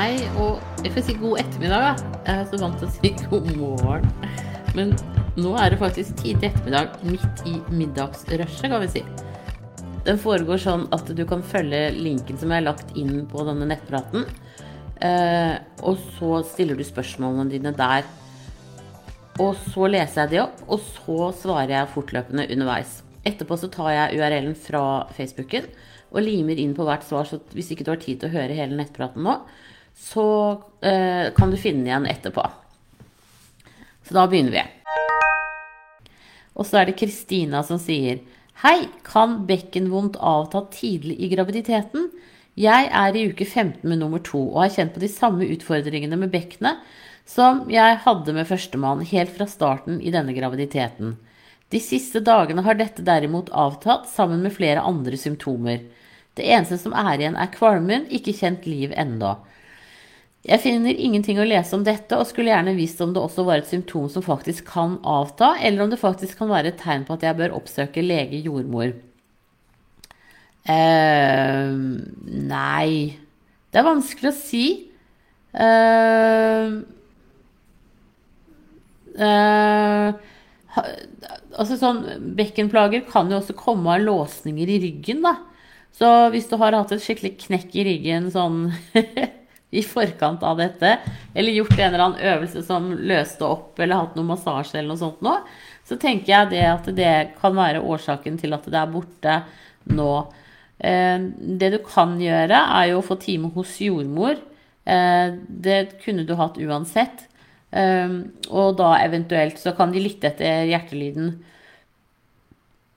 hei, og jeg får si god ettermiddag, da. Jeg er så vant til å si god morgen. Men nå er det faktisk tidlig ettermiddag, midt i middagsrushet, kan vi si. Den foregår sånn at du kan følge linken som jeg har lagt inn på denne nettpraten. Eh, og så stiller du spørsmålene dine der. Og så leser jeg de opp, og så svarer jeg fortløpende underveis. Etterpå så tar jeg URL-en fra Facebooken og limer inn på hvert svar. Så hvis ikke du har tid til å høre hele nettpraten nå, så eh, kan du finne igjen etterpå. Så da begynner vi. Og så er det Kristina som sier Hei, kan bekkenvondt avta tidlig i graviditeten? Jeg er i uke 15 med nummer to og har kjent på de samme utfordringene med bekkenet som jeg hadde med førstemann helt fra starten i denne graviditeten. De siste dagene har dette derimot avtatt, sammen med flere andre symptomer. Det eneste som er igjen, er kvalmen, ikke kjent liv ennå. Jeg finner ingenting å lese om dette, og skulle gjerne visst om det også var et symptom som faktisk kan avta, eller om det faktisk kan være et tegn på at jeg bør oppsøke lege-jordmor. Uh, nei Det er vanskelig å si. Uh, uh, altså sånn, Bekkenplager kan jo også komme av låsninger i ryggen, da. Så hvis du har hatt et skikkelig knekk i ryggen sånn i forkant av dette, eller gjort en eller annen øvelse som løste opp, eller hatt noe massasje eller noe sånt nå, så tenker jeg det at det kan være årsaken til at det er borte nå. Eh, det du kan gjøre, er jo å få time hos jordmor. Eh, det kunne du hatt uansett. Eh, og da eventuelt så kan de lytte etter hjertelyden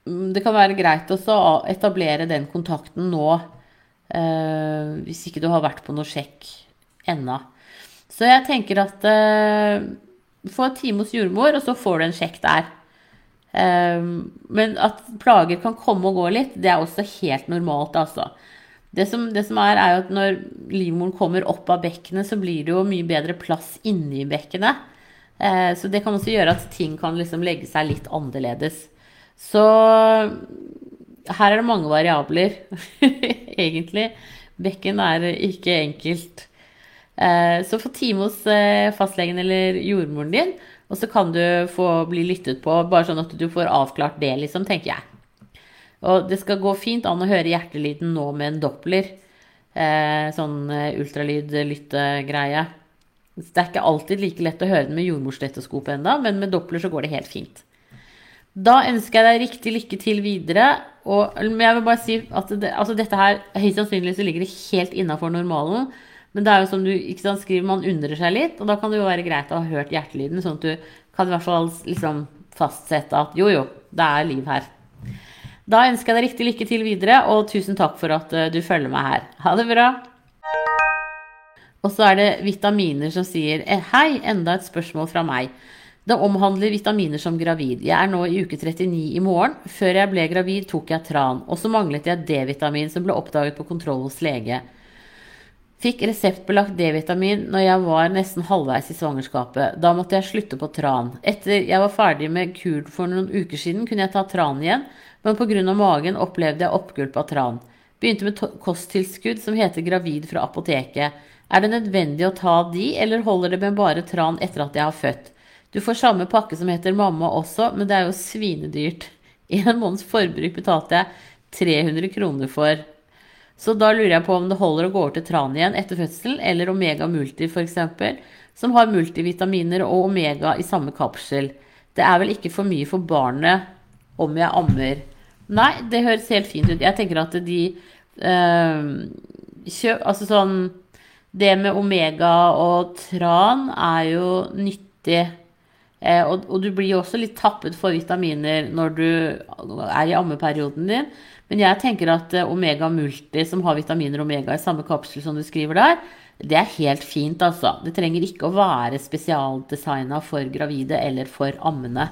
det kan være greit også å etablere den kontakten nå, hvis ikke du har vært på noe sjekk ennå. Så jeg tenker at eh, få en time hos jordmor, og så får du en sjekk der. Eh, men at plager kan komme og gå litt, det er også helt normalt, altså. Det som, det som er, er at når livmoren kommer opp av bekkenet, så blir det jo mye bedre plass inni bekkenet. Eh, så det kan også gjøre at ting kan liksom legge seg litt annerledes. Så her er det mange variabler, egentlig. Bekken er ikke enkelt. Eh, så få time hos eh, fastlegen eller jordmoren din, og så kan du få bli lyttet på, bare sånn at du får avklart det, liksom, tenker jeg. Og det skal gå fint an å høre hjertelyden nå med en doppler. Eh, sånn ultralyd-lyttegreie. Det er ikke alltid like lett å høre den med jordmorstetoskop ennå, men med doppler så går det helt fint. Da ønsker jeg deg riktig lykke til videre. Og jeg vil bare si at det, altså dette her høyst sannsynlig så ligger det helt innafor normalen. Men det er jo som du ikke sant, skriver, man undrer seg litt, og da kan det jo være greit å ha hørt hjertelyden, sånn at du kan i hvert fall liksom fastsette at jo, jo, det er liv her. Da ønsker jeg deg riktig lykke til videre, og tusen takk for at eh, du følger meg her. Ha det bra. Og så er det vitaminer som sier eh, hei, enda et spørsmål fra meg. Det omhandler vitaminer som gravid. Jeg er nå i uke 39 i morgen. Før jeg ble gravid, tok jeg tran. Og så manglet jeg D-vitamin, som ble oppdaget på kontroll hos lege. Fikk reseptbelagt D-vitamin når jeg var nesten halvveis i svangerskapet. Da måtte jeg slutte på tran. Etter jeg var ferdig med kur for noen uker siden, kunne jeg ta tran igjen, men pga. magen opplevde jeg oppgulp av tran. Begynte med kosttilskudd som heter Gravid fra apoteket. Er det nødvendig å ta de, eller holder det med bare tran etter at jeg har født? Du får samme pakke som heter mamma også, men det er jo svinedyrt. En måneds forbruk betalte jeg 300 kroner for. Så da lurer jeg på om det holder å gå over til tran igjen etter fødselen, eller Omega Multi f.eks., som har multivitaminer og omega i samme kapsel. Det er vel ikke for mye for barnet om jeg ammer. Nei, det høres helt fint ut. Jeg tenker at de øh, kjøp, Altså sånn Det med omega og tran er jo nyttig Eh, og, og, du blir jo også litt tappet for vitaminer når du er i ammeperioden din. Men jeg tenker at eh, Omega Multi, som har vitaminer omega i samme kapsel som du skriver der, det er helt fint, altså. Det trenger ikke å være spesialdesigna for gravide eller for ammende.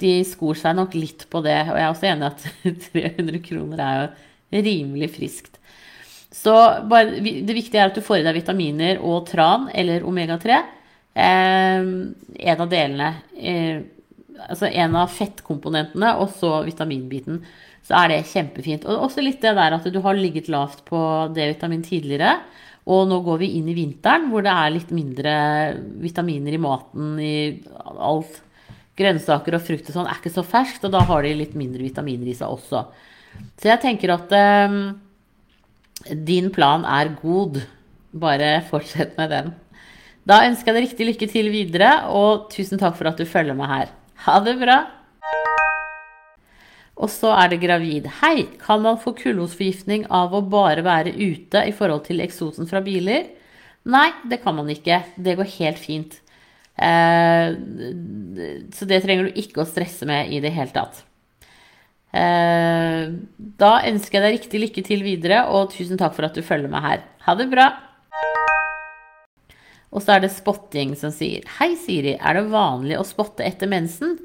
De skor seg nok litt på det, og jeg er også enig i at 300 kroner er jo rimelig friskt. Så bare, det viktige er at du får i deg vitaminer og tran eller omega-3. Eh, en av delene eh, Altså en av fettkomponentene og så vitaminbiten. Så er det kjempefint. Og også litt det der at du har ligget lavt på D-vitamin tidligere. Og nå går vi inn i vinteren hvor det er litt mindre vitaminer i maten. i alt. Grønnsaker og frukt og sånn er ikke så ferskt, og da har de litt mindre vitaminer i seg også. Så jeg tenker at um, din plan er god. Bare fortsett med den. Da ønsker jeg deg riktig lykke til videre, og tusen takk for at du følger meg her. Ha det bra! Og så er det gravid. Hei, kan man få kullosforgiftning av å bare være ute i forhold til eksosen fra biler? Nei, det kan man ikke. Det går helt fint. Eh, så det trenger du ikke å stresse med i det hele tatt. Eh, da ønsker jeg deg riktig lykke til videre, og tusen takk for at du følger meg her. Ha det bra! Og så er det spotting som sier Hei, Siri, er det vanlig å spotte etter mensen?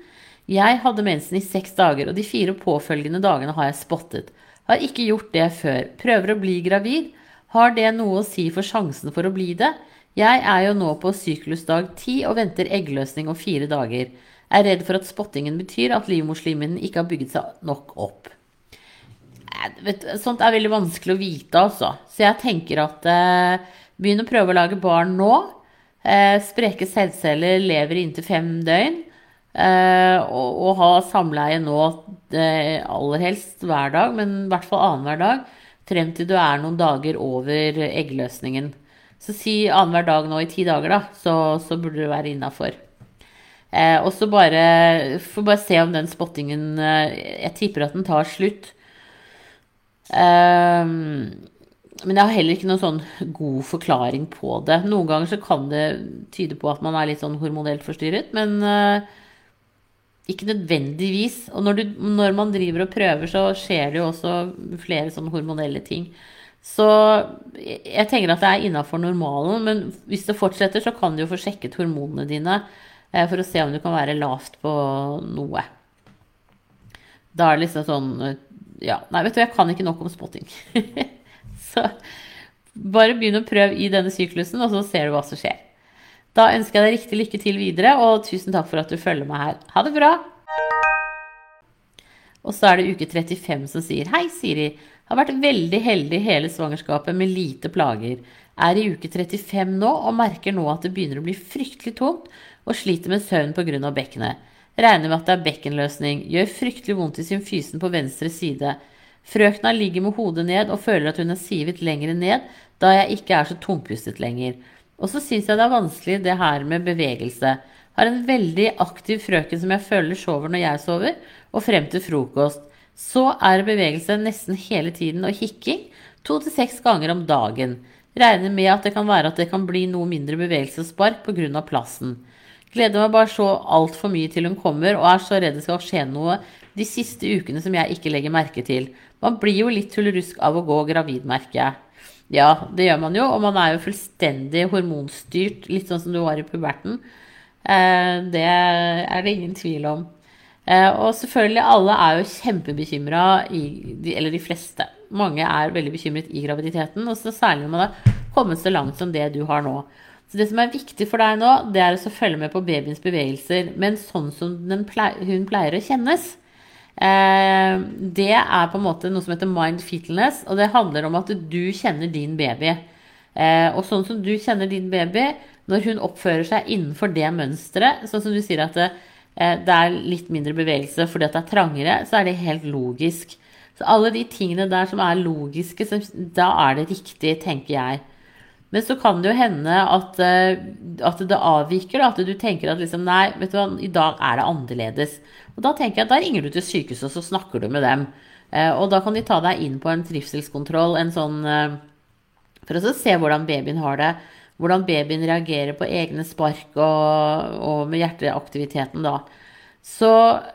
Jeg hadde mensen i seks dager, og de fire påfølgende dagene har jeg spottet. Har ikke gjort det før. Prøver å bli gravid. Har det noe å si for sjansen for å bli det? Jeg er jo nå på syklusdag ti og venter eggløsning om fire dager. Er redd for at spottingen betyr at livmorslimhinnen ikke har bygget seg nok opp. Sånt er veldig vanskelig å vite, altså. Så jeg tenker at eh, begynn å prøve å lage barn nå. Eh, spreke sædceller lever inntil fem døgn. Eh, og, og, ha samleie nå eh, aller helst hver dag, men i hvert fall annenhver dag. Frem til du er noen dager over eggløsningen. Så si annenhver dag nå i ti dager, da, så, så burde du være innafor. Eh, og så bare Får bare se om den spottingen eh, Jeg tipper at den tar slutt. Eh, men jeg har heller ikke noen sånn god forklaring på det. Noen ganger så kan det tyde på at man er litt sånn hormonelt forstyrret, men uh, ikke nødvendigvis. Og når, du, når, man driver og prøver, så skjer det jo også flere sånne hormonelle ting. Så jeg tenker at det er innafor normalen, men hvis det fortsetter, så kan du jo få sjekket hormonene dine eh, for å se om du kan være lavt på noe. Da er det liksom sånn eh, Ja, nei, vet du, jeg kan ikke nok om spotting. så bare begynn å prøve i denne syklusen, og så ser du hva som skjer. Da ønsker jeg deg riktig lykke til videre, og tusen takk for at du følger meg her. Ha det bra! Og så er det uke 35 som sier Hei, Siri. Har vært veldig heldig hele svangerskapet med lite plager. Er i uke 35 nå og merker nå at det begynner å bli fryktelig tungt og sliter med søvn pga. bekkenet. Regner med at det er bekkenløsning. Gjør fryktelig vondt i symfysen på venstre side. Frøkna ligger med hodet ned og føler at hun er sivet lenger ned, da jeg ikke er så tungpustet lenger. Og så syns jeg det er vanskelig det her med bevegelse. Har en veldig aktiv frøken som jeg føler sover når jeg sover, og frem til frokost. Så er bevegelse nesten hele tiden og hikking to til seks ganger om dagen. Regner med at det kan være at det kan bli noe mindre bevegelse og spark pga. plassen. Gleder meg bare så altfor mye til hun kommer, og er så redd det skal skje noe de siste ukene som jeg ikke legger merke til. Man blir jo litt tullerusk av å gå gravid, merker jeg. Ja, det gjør man jo, og man er jo fullstendig hormonstyrt, litt sånn som du var i puberten. Eh, det er det ingen tvil om. Eh, og selvfølgelig, alle er jo kjempebekymra, eller de fleste. Mange er veldig bekymret i graviditeten, og så særlig når man har kommet så langt som det du har nå. Så det som er viktig for deg nå, det er å følge med på babyens bevegelser, men sånn som pleier, hun pleier å kjennes. Eh, det er på en måte noe som heter mind fetalness, og det handler om at du kjenner din baby. Eh, og sånn som du kjenner din baby, når hun oppfører seg innenfor det mønsteret, sånn som du sier at det, eh, det er litt mindre bevegelse fordi det er trangere, så er det helt logisk. Så alle de tingene der som er logiske, da er det riktig, tenker jeg. Men så kan det jo hende at, at det avviker, at du tenker at liksom, nei, vet du hva, i dag er det annerledes. Og da tenker jeg at da ringer du til sykehuset, og så snakker du med dem. Eh, og da kan de ta deg inn på en trivselskontroll, en sånn eh, For å se hvordan babyen har det. Hvordan babyen reagerer på egne spark og, og med hjerteaktiviteten da. Så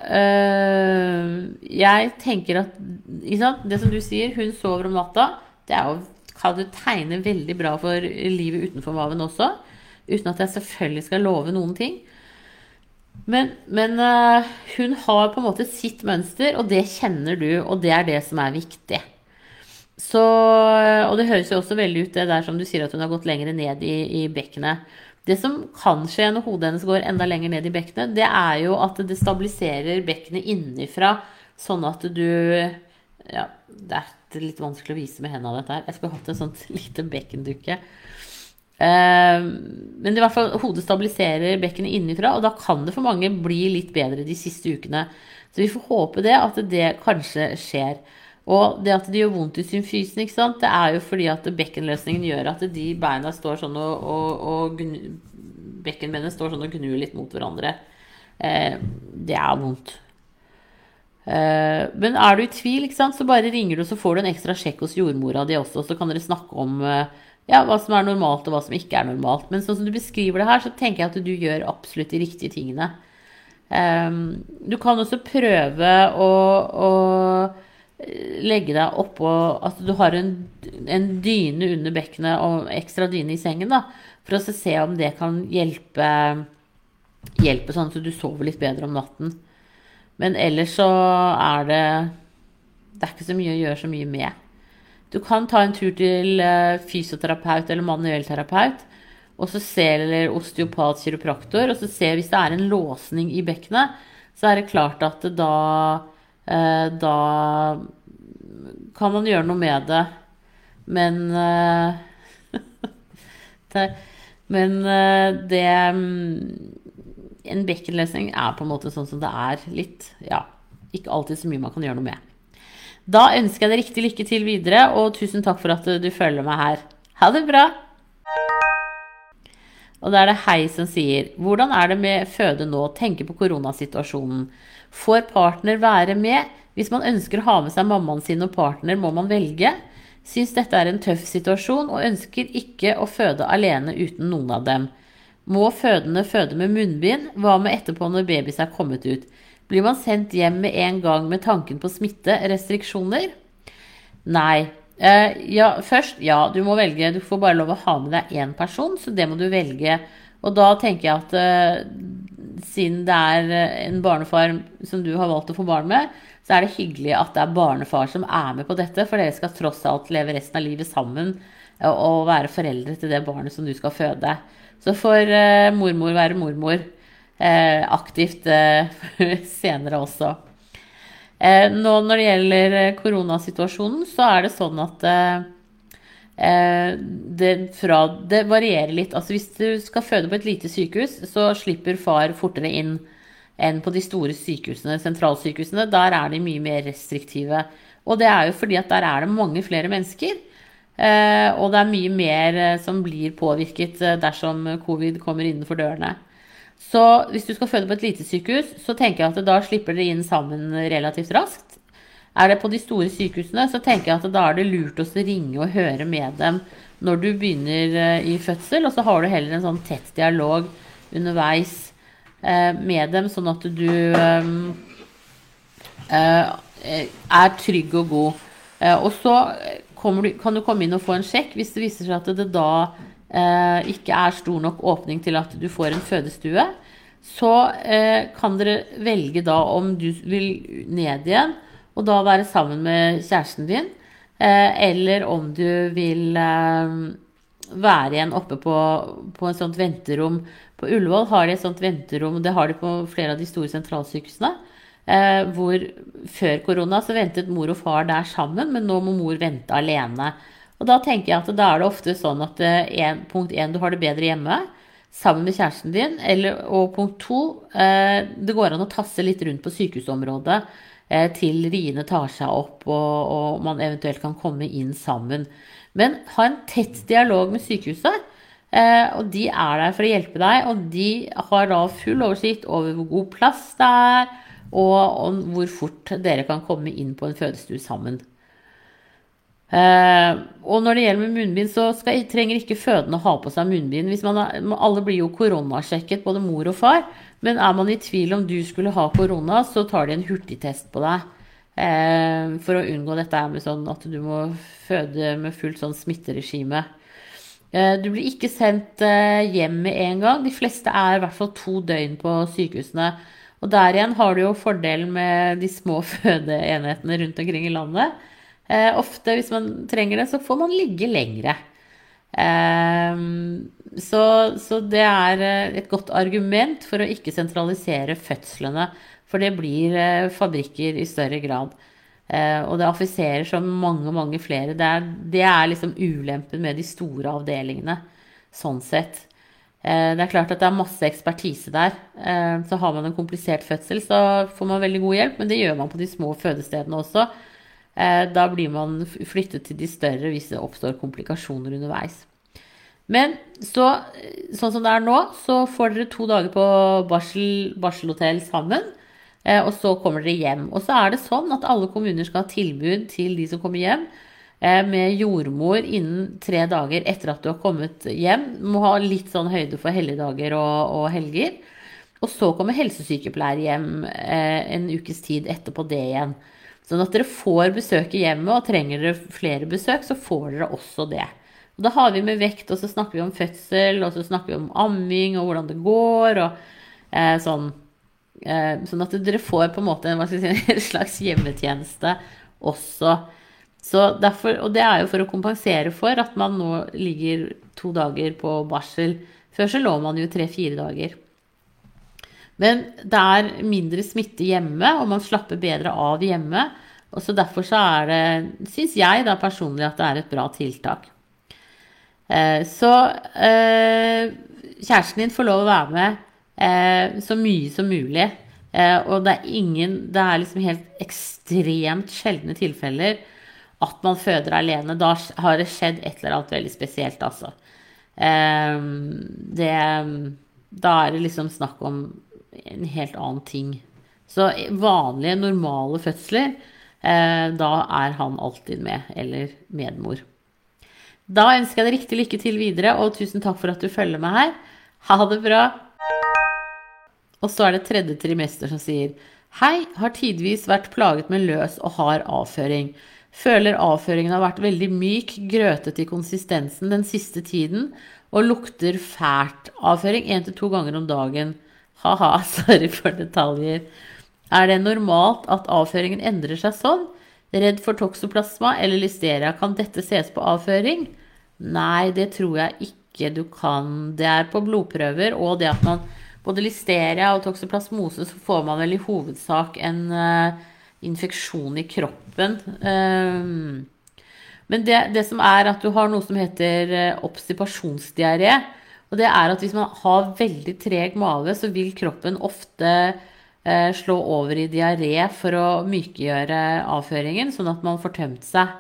øh, jeg tenker at Det som du sier, hun sover om natta. Det er jo, kan du tegne veldig bra for livet utenfor maven også. Uten at jeg selvfølgelig skal love noen ting. Men, men uh, hun har på en måte sitt mønster, og det kjenner du, og det er det som er viktig. Så, og det høres jo også veldig ut det der som du sier at hun har gått lenger ned i, i bekkenet. Det som kan skje når hodet hennes går enda lenger ned i bekkenet, det er jo at det stabiliserer bekkenet innenfra, sånn at du Ja, det er litt vanskelig å vise med hendene dette her. Jeg skulle hatt en sånn lite bekkendukke. Eh, men i hvert fall hodet stabiliserer bekkenet innenfra, og da kan det for mange bli litt bedre de siste ukene. Så vi får håpe det, at det kanskje skjer. Og det at det gjør vondt i symfysen, ikke sant? det er jo fordi at bekkenløsningen gjør at de beina står sånn og, og, og bekkenbenene står sånn og gnur litt mot hverandre. Eh, det er vondt. Eh, men er du i tvil, så bare ringer du, så får du en ekstra sjekk hos jordmora di også. Så kan dere snakke om eh, ja, hva som er normalt, og hva som ikke er normalt. Men sånn som du beskriver det her, så tenker jeg at du gjør absolutt de riktige tingene. Eh, du kan også prøve å, å legge deg oppå At du har en, en, dyne under bekkenet og ekstra dyne i sengen, da, for å se om det kan hjelpe, hjelpe sånn at du sover litt bedre om natten. Men ellers så er det Det er ikke så mye å gjøre så mye med. Du kan ta en tur til eh, fysioterapeut eller manuellterapeut, og så se, eller osteopat, kiropraktor, og så se hvis det er en låsning i bekkenet, så er det klart at da Eh, da kan man gjøre noe med det. Men eh, Men det mm, En bekkenløsning er på en måte sånn som det er litt. Ja, ikke alltid så mye man kan gjøre noe med. Da ønsker jeg deg riktig lykke til videre, og tusen takk for at du følger meg her. Ha det bra! Og da er det Hei som sier Hvordan er det med føde nå? Tenke på koronasituasjonen. Får partner være med? Hvis man ønsker å ha med seg mammaen sin og partner, må man velge. Syns dette er en tøff situasjon og ønsker ikke å føde alene uten noen av dem. Må fødende føde med munnbind? Hva med etterpå når babys er kommet ut? Blir man sendt hjem med en gang med tanken på smitte? Restriksjoner? Nei. Eh, ja, først, ja, du må velge. Du får bare lov å ha med deg én person, så det må du velge. Og da tenker jeg at eh, siden det er eh, en barnefar som du har valgt å få barn med, så er det hyggelig at det er barnefar som er med på dette, for dere skal tross alt leve resten av livet sammen eh, og være foreldre til det barnet som du skal føde. Så får eh, mormor være mormor eh, aktivt eh, senere også. nå når det gjelder koronasituasjonen, så er det sånn at Eh, det, fra, det, varierer litt. Altså hvis du skal føde på et lite sykehus, så slipper far fortere inn enn på de store sykehusene, sentralsykehusene. Der er de mye mer restriktive. Og det er jo fordi at der er det mange flere mennesker. Eh, og det er mye mer eh, som blir påvirket dersom covid kommer innenfor dørene. Så hvis du skal føde på et lite sykehus, så tenker jeg at da slipper dere inn sammen relativt raskt. Er det på de store sykehusene, så tenker jeg at da er det lurt å ringe og høre med dem når du begynner eh, i fødsel, og så har du heller en sånn tett dialog underveis eh, med dem, sånn at du eh, er trygg og god. Og så du, kan du komme inn og få en sjekk hvis det viser seg at det da ikke er stor nok åpning til at du får en fødestue. Så kan dere velge da om du vil ned igjen og da være sammen med kjæresten din. Eh, eller om du vil eh, være igjen oppe på, på et sånt venterom. På Ullevål har de et sånt venterom, det har de på flere av de store sentralsykehusene. Eh, hvor før korona så ventet mor og far der sammen, men nå må mor vente alene. Og da tenker jeg at da er det ofte sånn at en, punkt én, du har det bedre hjemme sammen med kjæresten din. Eller, og punkt to, det går an å tasse litt rundt på sykehusområdet Eh, til riene tar seg opp og, og, man eventuelt kan komme inn sammen. Men ha en tett dialog med sykehuset. Eh, og de er der for å hjelpe deg, og de har da full oversikt over hvor god plass det er, og, om hvor fort dere kan komme inn på en fødestue sammen. Eh, og når det gjelder med munnbind, så skal, trenger ikke fødende ha på seg munnbind. Er, alle blir jo koronasjekket, både mor og far. Men er man i tvil om du skulle ha korona, så tar de en hurtigtest på deg. Eh, for å unngå dette med sånn at du må føde med fullt sånn smitteregime. Eh, du blir ikke sendt hjem med en gang. De fleste er i hvert fall to døgn på sykehusene. Og der igjen har du jo fordelen med de små fødeenhetene rundt omkring i landet. Eh, ofte hvis man trenger det, så får man ligge lengre. Eh, så, så, det er eh, et godt argument for å ikke sentralisere fødslene. For det blir eh, fabrikker i større grad. Eh, og det affiserer så mange, mange flere. Det er, det er liksom ulempen med de store avdelingene, sånn sett. Eh, det er klart at det er masse ekspertise der. Eh, så har man en komplisert fødsel, så får man veldig god hjelp, men det gjør man på de små fødestedene også. Eh, da blir man flyttet til de større hvis det oppstår komplikasjoner underveis. Men så, sånn som det er nå, så får dere to dager på barsel, barselhotell sammen. Og så kommer dere hjem. Og så er det sånn at alle kommuner skal ha tilbud til de som kommer hjem med jordmor innen tre dager etter at du har kommet hjem. Du må ha litt sånn høyde for helligdager og, og helger. Og så kommer helsesykepleier hjem eh, en ukes tid etterpå det igjen. Sånn at dere får besøk i hjemmet, og trenger dere flere besøk, så får dere også det. Og da har vi med vekt, og så snakker vi om fødsel, og så snakker vi om amming og hvordan det går, og eh, sånn. Eh, sånn at dere får på en måte en, si, en slags hjemmetjeneste også. Derfor, og det er jo for å kompensere for at man nå ligger to dager på barsel. Før så lå man jo tre-fire dager. Men det er mindre smitte hjemme, og man slapper bedre av hjemme. Og så derfor så er det, syns jeg da personlig, at det er et bra tiltak. Eh, så eh, kjæresten din får lov å være med eh, så mye som mulig. Og det er ingen Det er liksom helt ekstremt sjeldne tilfeller at man føder alene. Da har det skjedd et eller annet veldig spesielt, altså. Eh, det Da er det liksom snakk om en helt annen ting. Så vanlige, normale fødsler, eh, da er han alltid med, eller medmor. Da ønsker jeg deg riktig lykke til videre, og tusen takk for at du følger med her. Ha det bra! Og så er det tredje trimester som sier Hei, har tidvis vært plaget med løs og hard avføring. Føler avføringen har vært veldig myk, grøtete i konsistensen den siste tiden og lukter fælt. Avføring én til to ganger om dagen. Ha-ha, sorry for detaljer. Er det normalt at avføringen endrer seg sånn? Redd for toksoplasma eller listeria, kan dette ses på avføring? Nei, det tror jeg ikke du kan. Det er på blodprøver og det at man både listeria og toksoplasmose, så får man vel i hovedsak en uh, infeksjon i kroppen. Um, men det, det, som er at du har noe som heter uh, obstipasjonsdiaré. Og det er at hvis man har veldig treg mage, så vil kroppen ofte uh, slå over i diaré for å mykegjøre avføringen, sånn at man får tømt seg.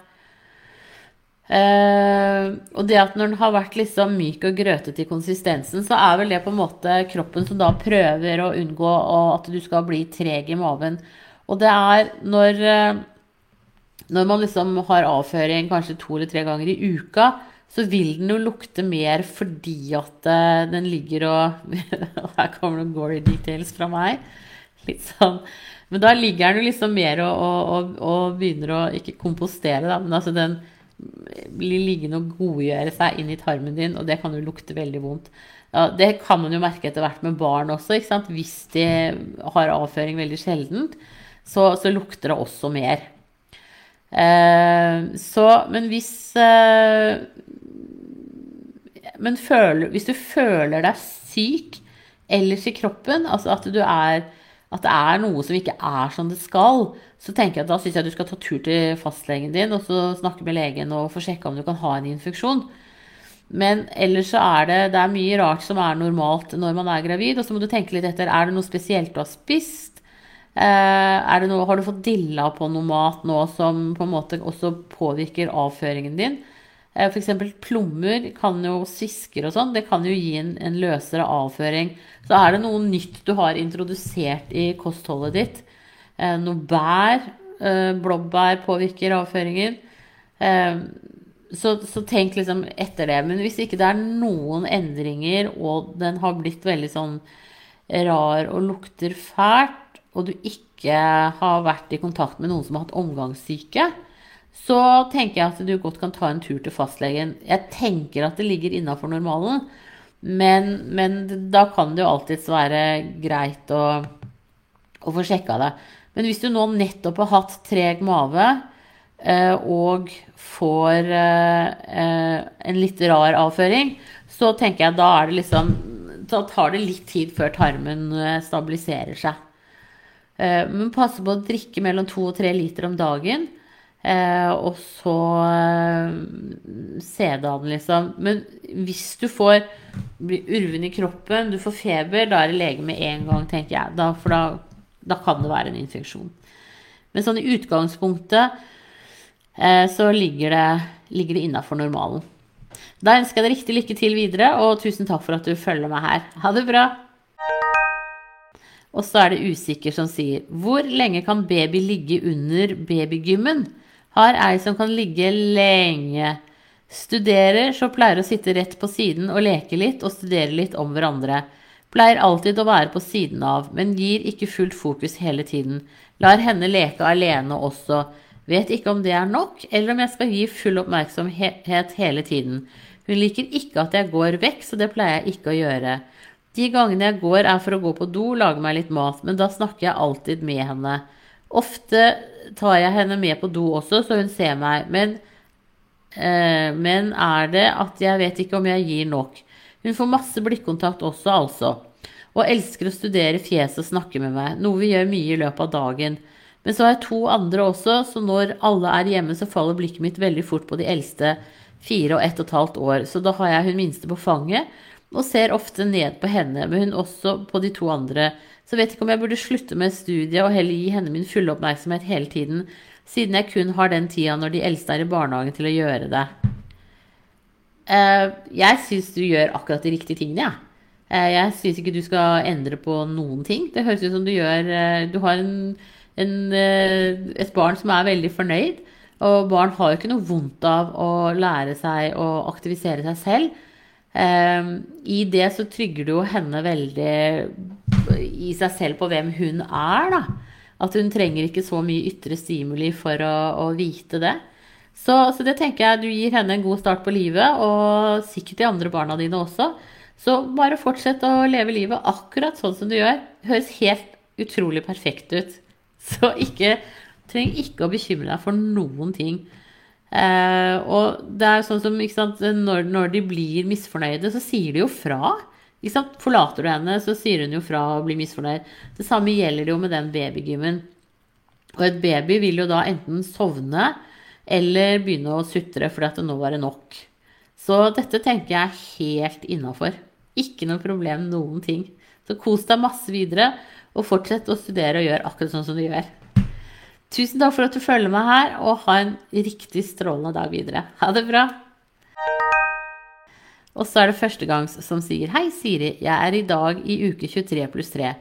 Uh, og det at når den har vært liksom myk og grøtete i konsistensen, så er vel det på en måte kroppen som da prøver å unngå at du skal bli treg i maven. Og det er når, uh, når man liksom har avføring kanskje to eller tre ganger i uka, så vil den jo lukte mer fordi at uh, den ligger og Her kommer noen gory details fra meg. Litt sånn. Men da ligger den jo liksom mer og, og, og begynner å ikke kompostere, da, men altså den blir liggende og godgjøre seg inn i tarmen din, og det kan jo lukte veldig vondt. Ja, det kan man jo merke etter hvert med barn også. Hvis de har avføring veldig sjeldent, så, så lukter det også mer. Eh, så, men hvis eh, Men føler, hvis du føler deg syk ellers i kroppen, altså at du er at det er noe som ikke er som det skal, så tenker jeg at da syns jeg du skal ta tur til fastlegen din og så snakke med legen og få sjekka om du kan ha en infeksjon. Men ellers så er det, det er mye rart som er normalt når man er gravid. Og så må du tenke litt etter er det noe spesielt du har spist. Eh, noe, har du fått dilla på noe mat nå som på en måte også påvirker avføringen din? Eh, F.eks. plommer kan jo svisker og sånn. Det kan jo gi en, en, løsere avføring. Så er det noe nytt du har introdusert i kostholdet ditt, eh, noe bær, blåbær påvirker avføringen. Så, så, tenk liksom etter det. Men hvis ikke det er noen endringer, og den har blitt veldig sånn rar og lukter fælt, og du ikke har vært i kontakt med noen som har hatt omgangssyke, så tenker jeg at du godt kan ta en tur til fastlegen. Jeg tenker at det ligger innafor normalen, men, men, da kan det jo alltids være greit å, å få sjekka det. Men hvis du nå nettopp har hatt treg mage eh, og får eh, en litt rar avføring, så tenker jeg da er det liksom Da tar det litt tid før tarmen eh, stabiliserer seg. Eh, men passe på å drikke mellom to og tre liter om dagen. Eh, og så eh, se det liksom. Men hvis du får blir urven i kroppen, du får feber, da er det lege med en gang, tenker jeg. Da, for da, da kan det være en infeksjon. Men sånn i utgangspunktet eh, så ligger det, ligger det innafor normalen. Da ønsker jeg deg riktig lykke til videre, og tusen takk for at du følger meg her. Ha det bra! Og så er det usikker som sier Hvor lenge kan baby ligge under babygymmen? Har ei som kan ligge lenge. Studerer, så pleier å sitte rett på siden og leke litt og studere litt om hverandre. Pleier alltid å være på siden av, men gir ikke fullt fokus hele tiden. Lar henne leke alene også. Vet ikke om det er nok, eller om jeg skal gi full oppmerksomhet hele tiden. Hun liker ikke at jeg går vekk, så det pleier jeg ikke å gjøre. De gangene jeg går, er for å gå på do, lage meg litt mat, men da snakker jeg alltid med henne. Ofte tar jeg henne med på do også, så hun ser meg, men, eh, men er det at jeg vet ikke om jeg gir nok. Hun får masse blikkontakt også, altså. Og elsker å studere fjeset og snakke med meg, noe vi gjør mye i løpet av dagen. Men så har jeg to andre også, så når alle er hjemme, så faller blikket mitt veldig fort på de eldste fire og ett og et halvt år, så da har jeg hun minste på fanget og ser ofte ned på henne, men hun også på de to andre. Så vet ikke om jeg burde slutte med studiet og heller gi henne min fulle oppmerksomhet hele tiden, siden jeg kun har den tida når de eldste er i barnehagen til å gjøre det. Eh, jeg syns du gjør akkurat de riktige tingene, jeg. Ja. Eh, jeg syns ikke du skal endre på noen ting. Det høres ut som du gjør eh, Du har en, en, et barn som er veldig fornøyd. Og barn har jo ikke noe vondt av å lære seg å aktivisere seg selv. Um, I det så trygger du jo henne veldig i seg selv på hvem hun er, da. At hun trenger ikke så mye ytre stimuli for å, å vite det. Så, så, det tenker jeg du gir henne en god start på livet, og sikkert de andre barna dine også. Så bare fortsett å leve livet akkurat sånn som du gjør. Det høres helt utrolig perfekt ut. Så ikke trenger ikke å bekymre deg for noen ting. Eh, og det er sånn som sant, når, når, de blir misfornøyde, så sier de jo fra. Forlater du henne, så sier hun jo fra og blir misfornøyd. Det samme gjelder jo med den babygymmen. Og et baby vil jo da enten sovne eller begynne å sutre fordi at det nå var det nok. Så dette tenker jeg er helt innafor. Ikke noe problem, noen ting. Så kos deg masse videre, og fortsett å studere og gjøre akkurat sånn som du gjør. Tusen takk for at du følger meg her, og ha en riktig strålende dag videre. Ha det bra! Og så er det førstegangs som sier Hei, Siri. Jeg er i dag i uke 23 pluss 3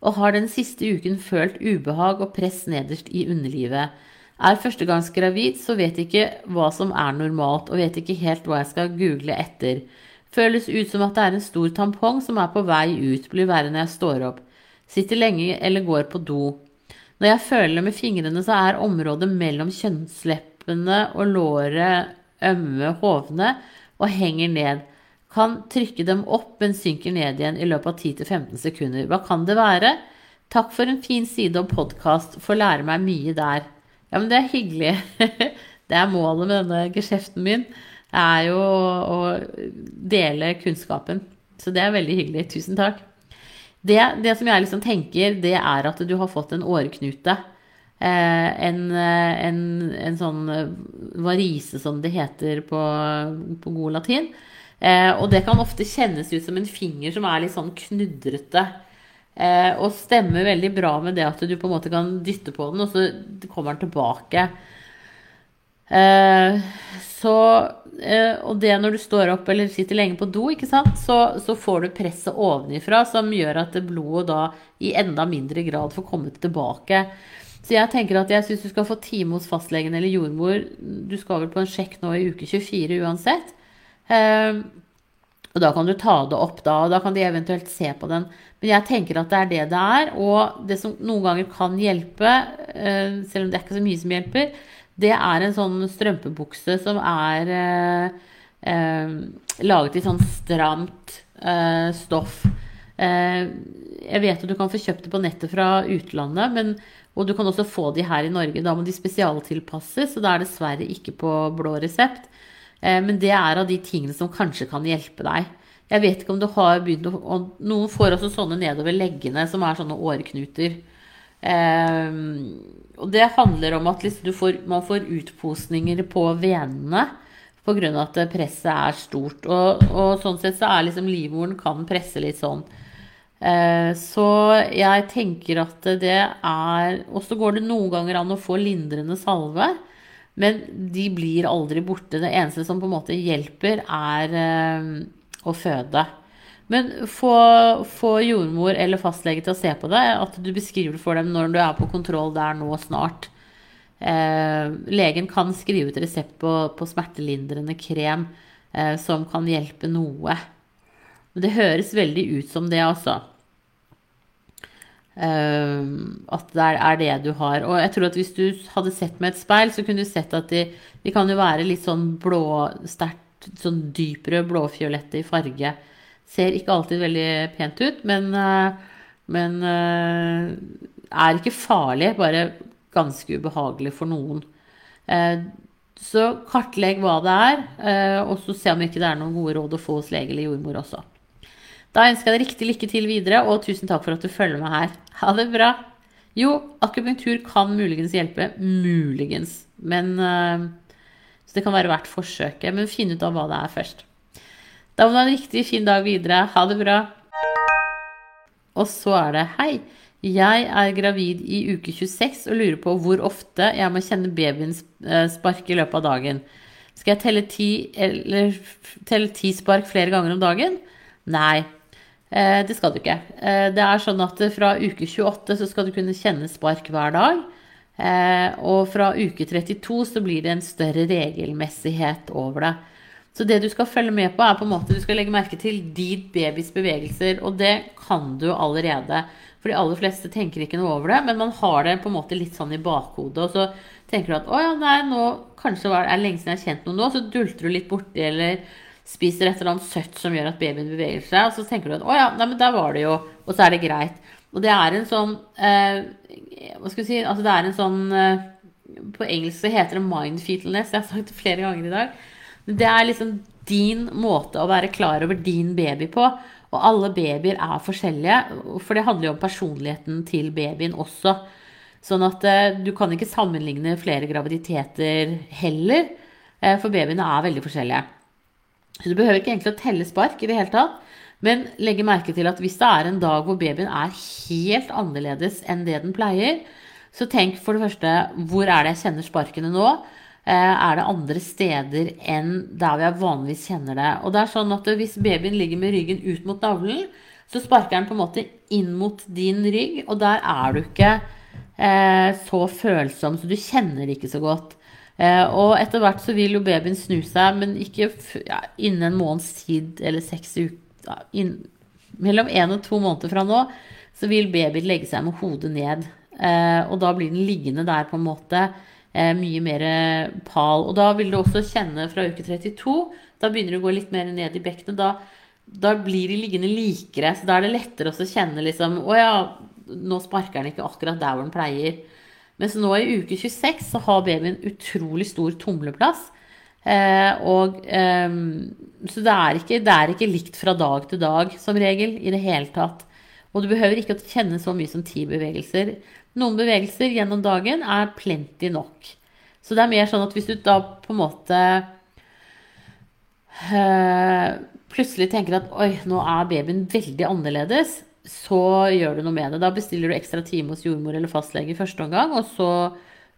og har den siste uken følt ubehag og press nederst i underlivet. Er førstegangsgravid, så vet ikke hva som er normalt, og vet ikke helt hva jeg skal google etter. Føles ut som at det er en stor tampong som er på vei ut, blir verre når jeg står opp. Sitter lenge eller går på do. Når jeg føler med fingrene, så er området mellom kjønnsleppene og låret ømme, hovne og henger ned. Kan trykke dem opp, men synker ned igjen i løpet av 10-15 sekunder. Hva kan det være? Takk for en fin side og podkast. Får lære meg mye der. Ja, men det er hyggelig. Det er målet med denne geskjeften min. Det er jo å dele kunnskapen. Så det er veldig hyggelig. Tusen takk. Det, det, som jeg liksom tenker, det er at du har fått en åreknute. Eh, en, eh, en, en, sånn eh, varise, som det heter på, på god latin. Og det kan ofte kjennes ut som en finger som er litt sånn knudrete. Og stemmer veldig bra med det at du på en måte kan dytte på den, og så kommer den tilbake. Eh, så, eh, og det når du står opp eller sitter lenge på do, så, så, får du presset ovenifra som gjør at blodet da i enda mindre grad får kommet tilbake. Så jeg tenker at jeg syns du skal få time hos fastlegen eller jordmor. Du skal vel på en sjekk nå i uke 24 uansett. Eh, og da kan du ta det opp da, og da kan de eventuelt se på den. Men jeg tenker at det er det det er. Og det som noen ganger kan hjelpe, selv om det er ikke så mye som hjelper, det er en sånn strømpebukse som er eh, eh, laget i sånn stramt eh, stoff. Eh, jeg vet at du kan få kjøpt det på nettet fra utlandet, men, og du kan også få de her i Norge. Da må de spesialtilpasses, så det er dessverre ikke på blå resept. Eh, men det er av de tingene som kanskje kan hjelpe deg. Jeg vet ikke om du har begynt å Noen får også sånne nedover leggene som er sånne åreknuter. Eh, og det handler om at liksom får, man får utposninger på venene pga. at presset er stort. Og, og, sånn sett så er liksom livmoren kan presse litt sånn. Eh, så jeg tenker at det er Og så går det noen ganger an å få lindrende salve. Men de blir aldri borte. Det eneste som på en måte hjelper, er eh, å føde. Men få, få, jordmor eller fastlege til å se på deg, At du beskriver for dem når du er på kontroll der nå snart. Eh, legen kan skrive ut resept på, på smertelindrende krem eh, som kan hjelpe noe. Men det høres veldig ut som det, altså. Eh, at det er, det du har. Og jeg tror at hvis du hadde sett med et speil, så kunne du sett at de, de kan jo være litt sånn blå, sånn dypere blåfiolette i farge. Ser ikke alltid veldig pent ut, men, uh, men uh, er ikke farlig, bare ganske ubehagelig for noen. så kartlegg hva det er, og så se om ikke det er noen gode råd å få hos lege eller jordmor også. Da ønsker jeg deg riktig lykke til videre, og tusen takk for at du følger med her. Ha det bra. Jo, akupunktur kan muligens hjelpe. Muligens. Men Så det kan være verdt forsøket. Men finn ut av hva det er først. Da må du ha en riktig fin dag videre. Ha det bra. Og så er det Hei. Jeg er gravid i uke 26 og lurer på hvor ofte jeg må kjenne babyen eh, sparke i løpet av dagen. Skal jeg telle ti, eller, telle ti spark flere ganger om dagen? Nei. Eh, det skal du ikke. Eh, det er sånn at fra uke 28 så skal du kunne kjenne spark hver dag. Eh, og fra uke 32 så blir det en større regelmessighet over det. Så det du skal følge med på, er på en måte du skal legge merke til din babys bevegelser. Og det kan du allerede. For de aller fleste tenker ikke noe over det, men man har det på en måte litt sånn i bakhodet. Og så tenker du at å ja, nei, nå kanskje er det lenge siden jeg har kjent noe nå, så dulter du litt borti eller spiser et eller annet søtt som gjør at babyen beveger seg, og så tenker du at å ja, nei, men der var det jo, og så er det greit. Og det er en sånn eh, Hva skal vi si Altså det er en sånn eh, På engelsk så heter det mindfeatleness. jeg har sagt det flere ganger i dag. Men Det er liksom din måte å være klar over din baby på. Og alle babyer er forskjellige, for det handler jo om personligheten til babyen også. Sånn at eh, du kan ikke sammenligne flere graviditeter heller, eh, for babyene er veldig forskjellige. Så du behøver ikke egentlig å telle spark i det hele tatt. Men legge merke til at hvis det er en dag hvor babyen er helt annerledes enn det den pleier, så tenk for det første hvor er det jeg kjenner sparkene nå? Eh, er det andre steder enn der jeg vanligvis kjenner det? Og det er sånn at hvis babyen ligger med ryggen ut mot navlen, så sparker den på en måte inn mot din rygg, og der er du ikke eh, så følsom, så du kjenner det ikke så godt. Eh, og etter hvert så vil jo babyen snu seg, men ikke innen en måneds tid eller seks uker ja, Mellom én og to måneder fra nå så vil babyen legge seg med hodet ned. Eh, og da blir den liggende der på en måte eh, mye mer pal. Og da vil du også kjenne fra uke 32 Da begynner du å gå litt mer ned i bekkenet. Da, da blir de liggende likere. Så da er det lettere å kjenne liksom Å ja, nå sparker den ikke akkurat der hvor den pleier. Mens nå i uke 26 så har babyen utrolig stor tumleplass. Eh, og, eh, så det er, ikke, det er, ikke, likt fra dag til dag som regel i det hele tatt. Og du behøver ikke å kjenne så mye som ti bevegelser. Noen bevegelser gjennom dagen er plenty nok. Så det er mer sånn at hvis du da på en måte eh, plutselig tenker at oi, nå er babyen veldig annerledes, så gjør du noe med det. Da bestiller du ekstra time hos jordmor eller fastlege i første omgang, og så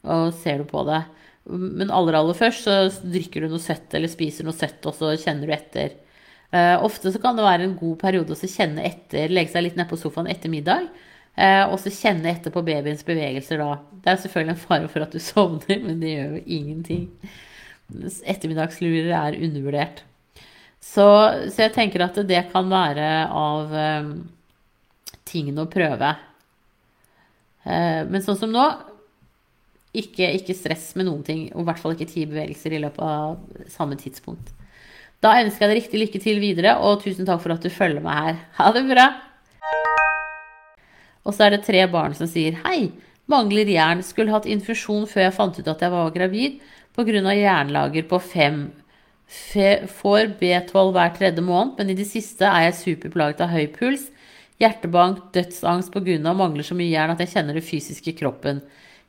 og ser du på det. Men aller, aller først så drikker du noe søtt eller spiser noe søtt, og så kjenner du etter. Uh, ofte så kan det være en god periode å kjenne etter, legge seg litt ned på sofaen etter middag. Uh, og så kjenne etter på babyens bevegelser da. Det er selvfølgelig en fare for at du sovner, men det gjør jo ingenting. Ettermiddagslurer er undervurdert. Så, så, jeg tenker at det kan være av um, tingene å prøve. Eh, men sånn som nå ikke, ikke, stress med noen ting, og i hvert fall ikke ti bevegelser i løpet av samme tidspunkt. Da ønsker jeg deg riktig lykke til videre, og tusen takk for at du følger meg her. Ha det bra! Og så er det tre barn som sier hei, mangler jern, skulle hatt infusjon før jeg fant ut at jeg var gravid pga. jernlager på fem. Får B12 hver tredje måned, men i det siste er jeg superplaget av høy puls Hjertebank, dødsangst pga. mangler så mye jern at jeg kjenner det fysisk i kroppen.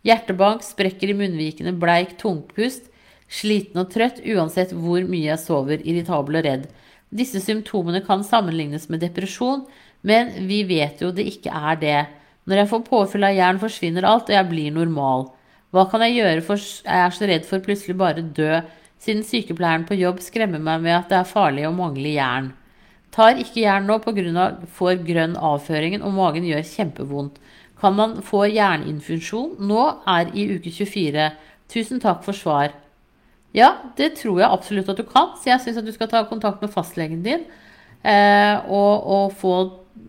Hjertebank, sprekker i munnvikene, bleik, tungpust, sliten og trøtt uansett hvor mye jeg sover, irritabel og redd. Disse symptomene kan sammenlignes med depresjon, men vi vet jo det ikke er det. Når jeg får påfyll av jern, forsvinner alt, og jeg blir normal. Hva kan jeg gjøre, for jeg er så redd for plutselig bare dø, siden sykepleieren på jobb skremmer meg med at det er farlig å mangle jern. Tar ikke jern nå pga. får grønn avføringen, og magen gjør kjempevondt. Kan man få jerninfusjon? Nå er i uke 24. Tusen takk for svar. Ja, det tror jeg absolutt at du kan. Så jeg syns at du skal ta kontakt med fastlegen din eh, og, og, få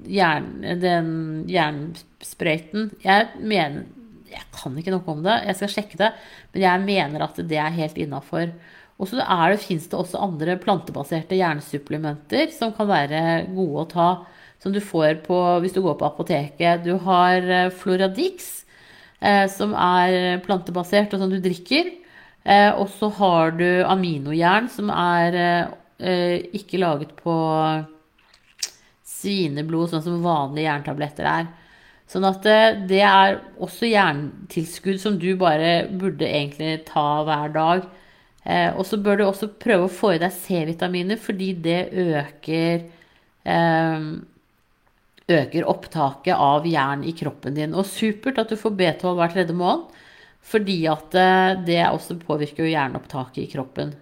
jern, den jernsprøyten. Jeg mener Jeg kan ikke noe om det, jeg skal sjekke det, men jeg mener at det er helt innafor. Og så fins det også andre plantebaserte jernsupplementer som kan være gode å ta som du får på, hvis du går på apoteket. Du har eh, Floradix, eh, som er plantebasert, og som du drikker. Eh, og så har du aminojern, som er ikke laget på svineblod, sånn som vanlige jerntabletter er. Sånn at det er også jerntilskudd som du bare burde egentlig ta hver dag. Eh, og så bør du også prøve å få i deg C-vitaminer, fordi det øker eh, øker opptaket av jern i kroppen din. Og supert at du får B12 hver tredje måned, fordi at eh, det også påvirker jo jernopptaket i kroppen.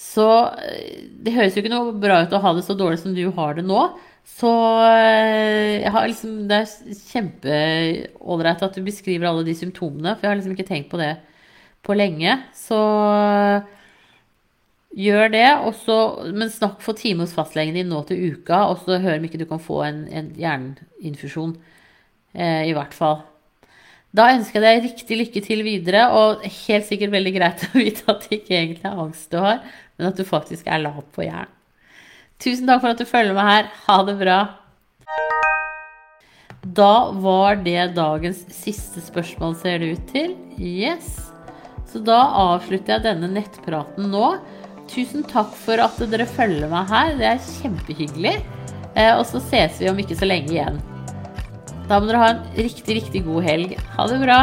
Så eh, det høres jo ikke noe bra ut å ha det så dårlig som du har det nå. Så eh, liksom, det er kjempeålreit at du beskriver alle de symptomene, for jeg har liksom ikke tenkt på det på lenge. Så Gjør det, også, men snakk for time hos fastlegen din nå til uka, og så hør om ikke du kan få en, en jerninfusjon. Eh, I hvert fall. Da ønsker jeg deg riktig lykke til videre, og helt sikkert veldig greit å vite at det ikke egentlig er angst du har, men at du faktisk er lav på jern. Tusen takk for at du følger med her. Ha det bra. Da var det dagens siste spørsmål, ser det ut til. Yes. Så da avslutter jeg denne nettpraten nå. Tusen takk for at dere følger meg her. Det er kjempehyggelig. Eh, og så ses vi om ikke så lenge igjen. Da må dere ha en riktig, riktig god helg. Ha det bra.